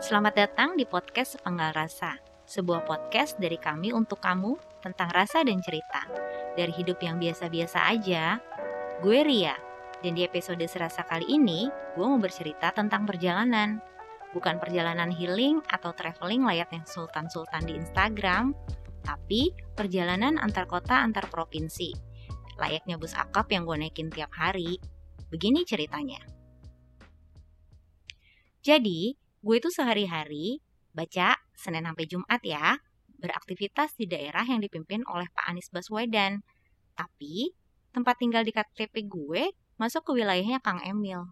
Selamat datang di podcast Sepenggal Rasa, sebuah podcast dari kami untuk kamu tentang rasa dan cerita. Dari hidup yang biasa-biasa aja, gue Ria, dan di episode Serasa kali ini, gue mau bercerita tentang perjalanan. Bukan perjalanan healing atau traveling layaknya sultan-sultan di Instagram, tapi perjalanan antar kota antar provinsi. Layaknya bus akap yang gue naikin tiap hari. Begini ceritanya. Jadi, gue itu sehari-hari baca Senin sampai Jumat ya, beraktivitas di daerah yang dipimpin oleh Pak Anies Baswedan. Tapi, tempat tinggal di KTP gue masuk ke wilayahnya Kang Emil.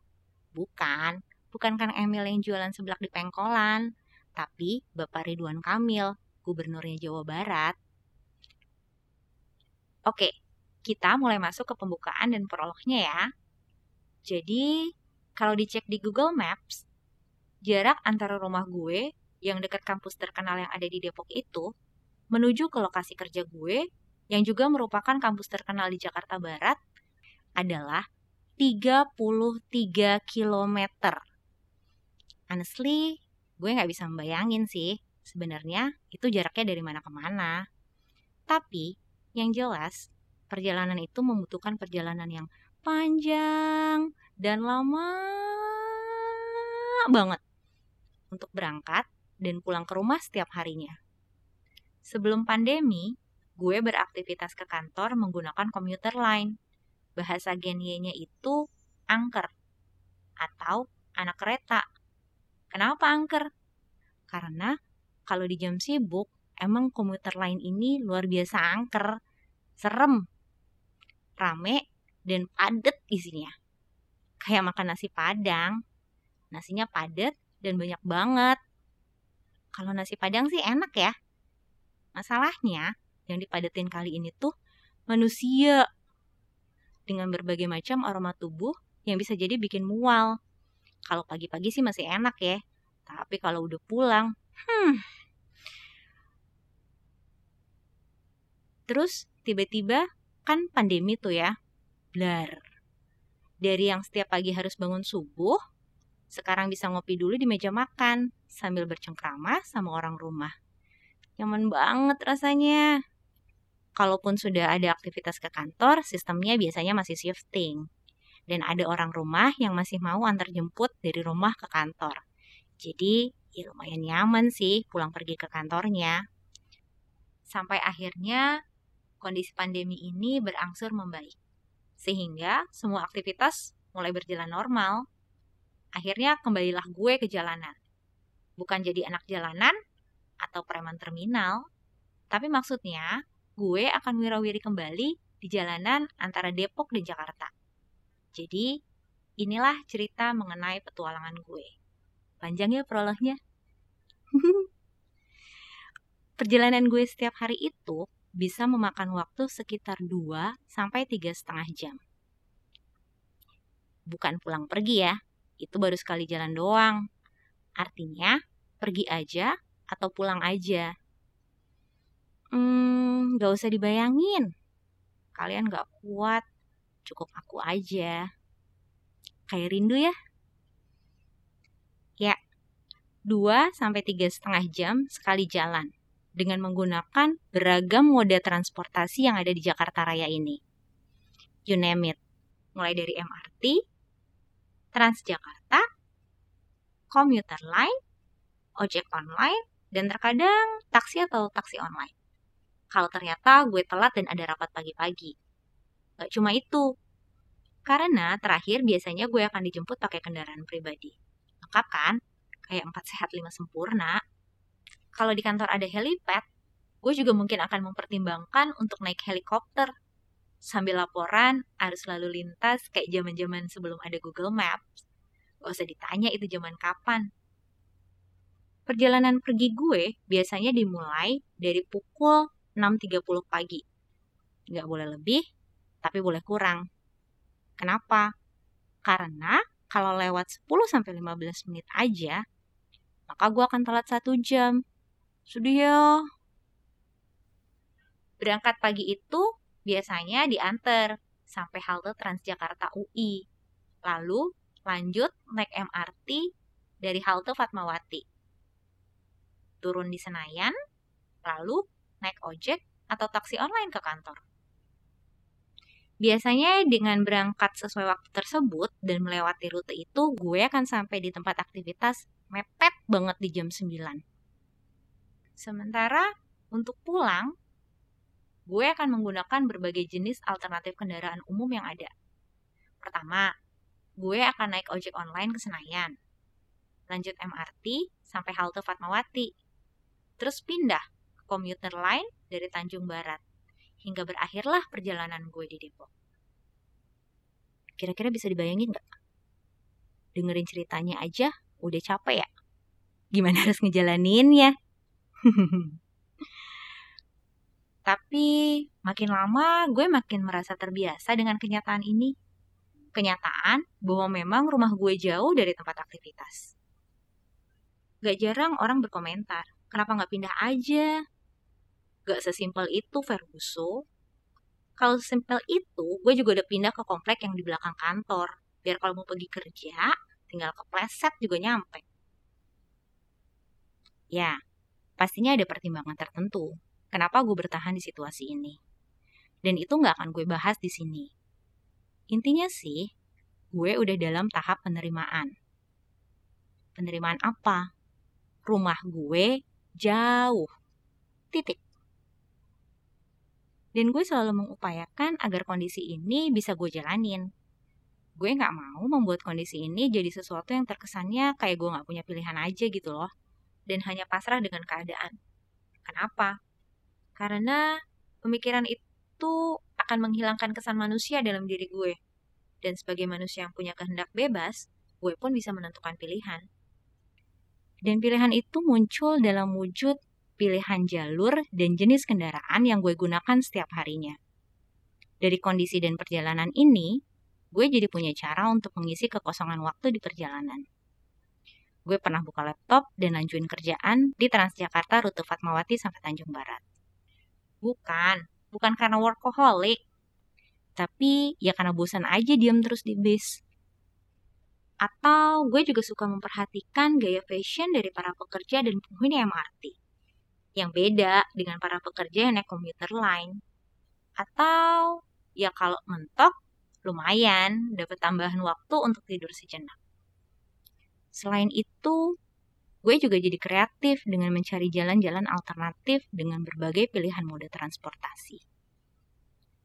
Bukan, bukan Kang Emil yang jualan seblak di pengkolan, tapi Bapak Ridwan Kamil, gubernurnya Jawa Barat. Oke, kita mulai masuk ke pembukaan dan prolognya ya. Jadi, kalau dicek di Google Maps, jarak antara rumah gue yang dekat kampus terkenal yang ada di Depok itu menuju ke lokasi kerja gue yang juga merupakan kampus terkenal di Jakarta Barat adalah 33 km. Honestly, gue nggak bisa membayangin sih sebenarnya itu jaraknya dari mana ke mana. Tapi, yang jelas, perjalanan itu membutuhkan perjalanan yang panjang dan lama banget untuk berangkat dan pulang ke rumah setiap harinya. Sebelum pandemi, gue beraktivitas ke kantor menggunakan komuter line bahasa genienya itu angker atau anak kereta. Kenapa angker? Karena kalau di jam sibuk, emang komuter lain ini luar biasa angker, serem, rame, dan padet isinya. Kayak makan nasi padang. Nasinya padat dan banyak banget. Kalau nasi padang sih enak ya. Masalahnya, yang dipadetin kali ini tuh manusia dengan berbagai macam aroma tubuh yang bisa jadi bikin mual. Kalau pagi-pagi sih masih enak ya, tapi kalau udah pulang, hmm. Terus tiba-tiba kan pandemi tuh ya, blar. Dari yang setiap pagi harus bangun subuh, sekarang bisa ngopi dulu di meja makan sambil bercengkrama sama orang rumah. Nyaman banget rasanya kalaupun sudah ada aktivitas ke kantor, sistemnya biasanya masih shifting. Dan ada orang rumah yang masih mau antar jemput dari rumah ke kantor. Jadi, ya lumayan nyaman sih pulang pergi ke kantornya. Sampai akhirnya kondisi pandemi ini berangsur membaik. Sehingga semua aktivitas mulai berjalan normal. Akhirnya kembalilah gue ke jalanan. Bukan jadi anak jalanan atau preman terminal, tapi maksudnya gue akan wirawiri kembali di jalanan antara Depok dan Jakarta. Jadi, inilah cerita mengenai petualangan gue. Panjang ya prolognya. Perjalanan gue setiap hari itu bisa memakan waktu sekitar 2 sampai tiga setengah jam. Bukan pulang pergi ya, itu baru sekali jalan doang. Artinya, pergi aja atau pulang aja. Hmm, gak usah dibayangin. Kalian gak kuat, cukup aku aja. Kayak rindu ya? Ya, 2 sampai tiga setengah jam sekali jalan dengan menggunakan beragam moda transportasi yang ada di Jakarta Raya ini. You name it. Mulai dari MRT, Transjakarta, komuter line, ojek online, dan terkadang taksi atau taksi online kalau ternyata gue telat dan ada rapat pagi-pagi. Gak cuma itu, karena terakhir biasanya gue akan dijemput pakai kendaraan pribadi. Lengkap kan? Kayak 4 sehat 5 sempurna. Kalau di kantor ada helipad, gue juga mungkin akan mempertimbangkan untuk naik helikopter. Sambil laporan harus lalu lintas kayak zaman-zaman sebelum ada Google Maps. Gak usah ditanya itu zaman kapan. Perjalanan pergi gue biasanya dimulai dari pukul 6.30 pagi. Nggak boleh lebih, tapi boleh kurang. Kenapa? Karena kalau lewat 10-15 menit aja, maka gue akan telat satu jam. Sudah ya. Berangkat pagi itu biasanya diantar sampai halte Transjakarta UI. Lalu lanjut naik MRT dari halte Fatmawati. turun di Senayan, lalu naik ojek atau taksi online ke kantor. Biasanya dengan berangkat sesuai waktu tersebut dan melewati rute itu, gue akan sampai di tempat aktivitas mepet banget di jam 9. Sementara untuk pulang, gue akan menggunakan berbagai jenis alternatif kendaraan umum yang ada. Pertama, gue akan naik ojek online ke Senayan. Lanjut MRT sampai halte Fatmawati. Terus pindah ke komuter line dari Tanjung Barat hingga berakhirlah perjalanan gue di Depok. Kira-kira bisa dibayangin nggak? Dengerin ceritanya aja udah capek ya? Gimana harus ngejalaninnya? Tapi makin lama gue makin merasa terbiasa dengan kenyataan ini. Kenyataan bahwa memang rumah gue jauh dari tempat aktivitas. Gak jarang orang berkomentar, kenapa gak pindah aja? Gak sesimpel itu, Ferguso. Kalau sesimpel itu, gue juga udah pindah ke komplek yang di belakang kantor. Biar kalau mau pergi kerja, tinggal ke pleset juga nyampe. Ya, pastinya ada pertimbangan tertentu. Kenapa gue bertahan di situasi ini? Dan itu nggak akan gue bahas di sini. Intinya sih, gue udah dalam tahap penerimaan. Penerimaan apa? Rumah gue jauh. Titik. Dan gue selalu mengupayakan agar kondisi ini bisa gue jalanin. Gue gak mau membuat kondisi ini jadi sesuatu yang terkesannya kayak gue gak punya pilihan aja gitu loh. Dan hanya pasrah dengan keadaan. Kenapa? Karena pemikiran itu akan menghilangkan kesan manusia dalam diri gue. Dan sebagai manusia yang punya kehendak bebas, gue pun bisa menentukan pilihan. Dan pilihan itu muncul dalam wujud pilihan jalur, dan jenis kendaraan yang gue gunakan setiap harinya. Dari kondisi dan perjalanan ini, gue jadi punya cara untuk mengisi kekosongan waktu di perjalanan. Gue pernah buka laptop dan lanjutin kerjaan di Transjakarta rute Fatmawati sampai Tanjung Barat. Bukan, bukan karena workaholic, tapi ya karena bosan aja diam terus di bis. Atau gue juga suka memperhatikan gaya fashion dari para pekerja dan penghuni MRT yang beda dengan para pekerja yang naik komuter lain. Atau ya kalau mentok, lumayan dapat tambahan waktu untuk tidur sejenak. Selain itu, gue juga jadi kreatif dengan mencari jalan-jalan alternatif dengan berbagai pilihan mode transportasi.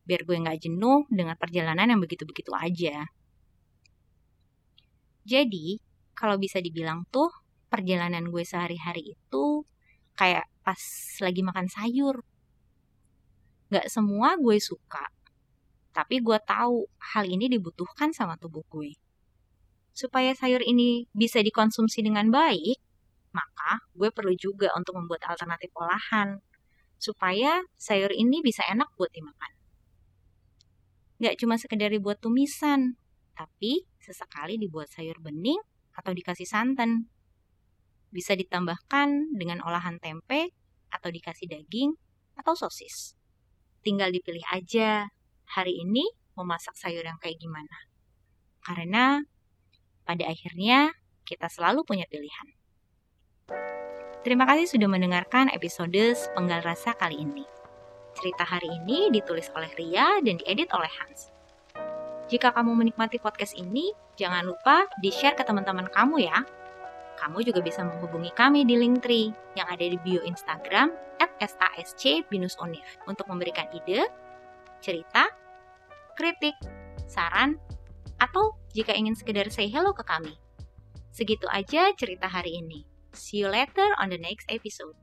Biar gue nggak jenuh dengan perjalanan yang begitu-begitu aja. Jadi, kalau bisa dibilang tuh, perjalanan gue sehari-hari itu kayak pas lagi makan sayur. Gak semua gue suka, tapi gue tahu hal ini dibutuhkan sama tubuh gue. Supaya sayur ini bisa dikonsumsi dengan baik, maka gue perlu juga untuk membuat alternatif olahan, supaya sayur ini bisa enak buat dimakan. Gak cuma sekedar dibuat tumisan, tapi sesekali dibuat sayur bening atau dikasih santan. Bisa ditambahkan dengan olahan tempe atau dikasih daging atau sosis. Tinggal dipilih aja hari ini mau masak sayur yang kayak gimana. Karena pada akhirnya kita selalu punya pilihan. Terima kasih sudah mendengarkan episode Penggal Rasa kali ini. Cerita hari ini ditulis oleh Ria dan diedit oleh Hans. Jika kamu menikmati podcast ini, jangan lupa di-share ke teman-teman kamu ya, kamu juga bisa menghubungi kami di Linktree yang ada di bio Instagram at untuk memberikan ide, cerita, kritik, saran, atau jika ingin sekedar say hello ke kami. Segitu aja cerita hari ini. See you later on the next episode.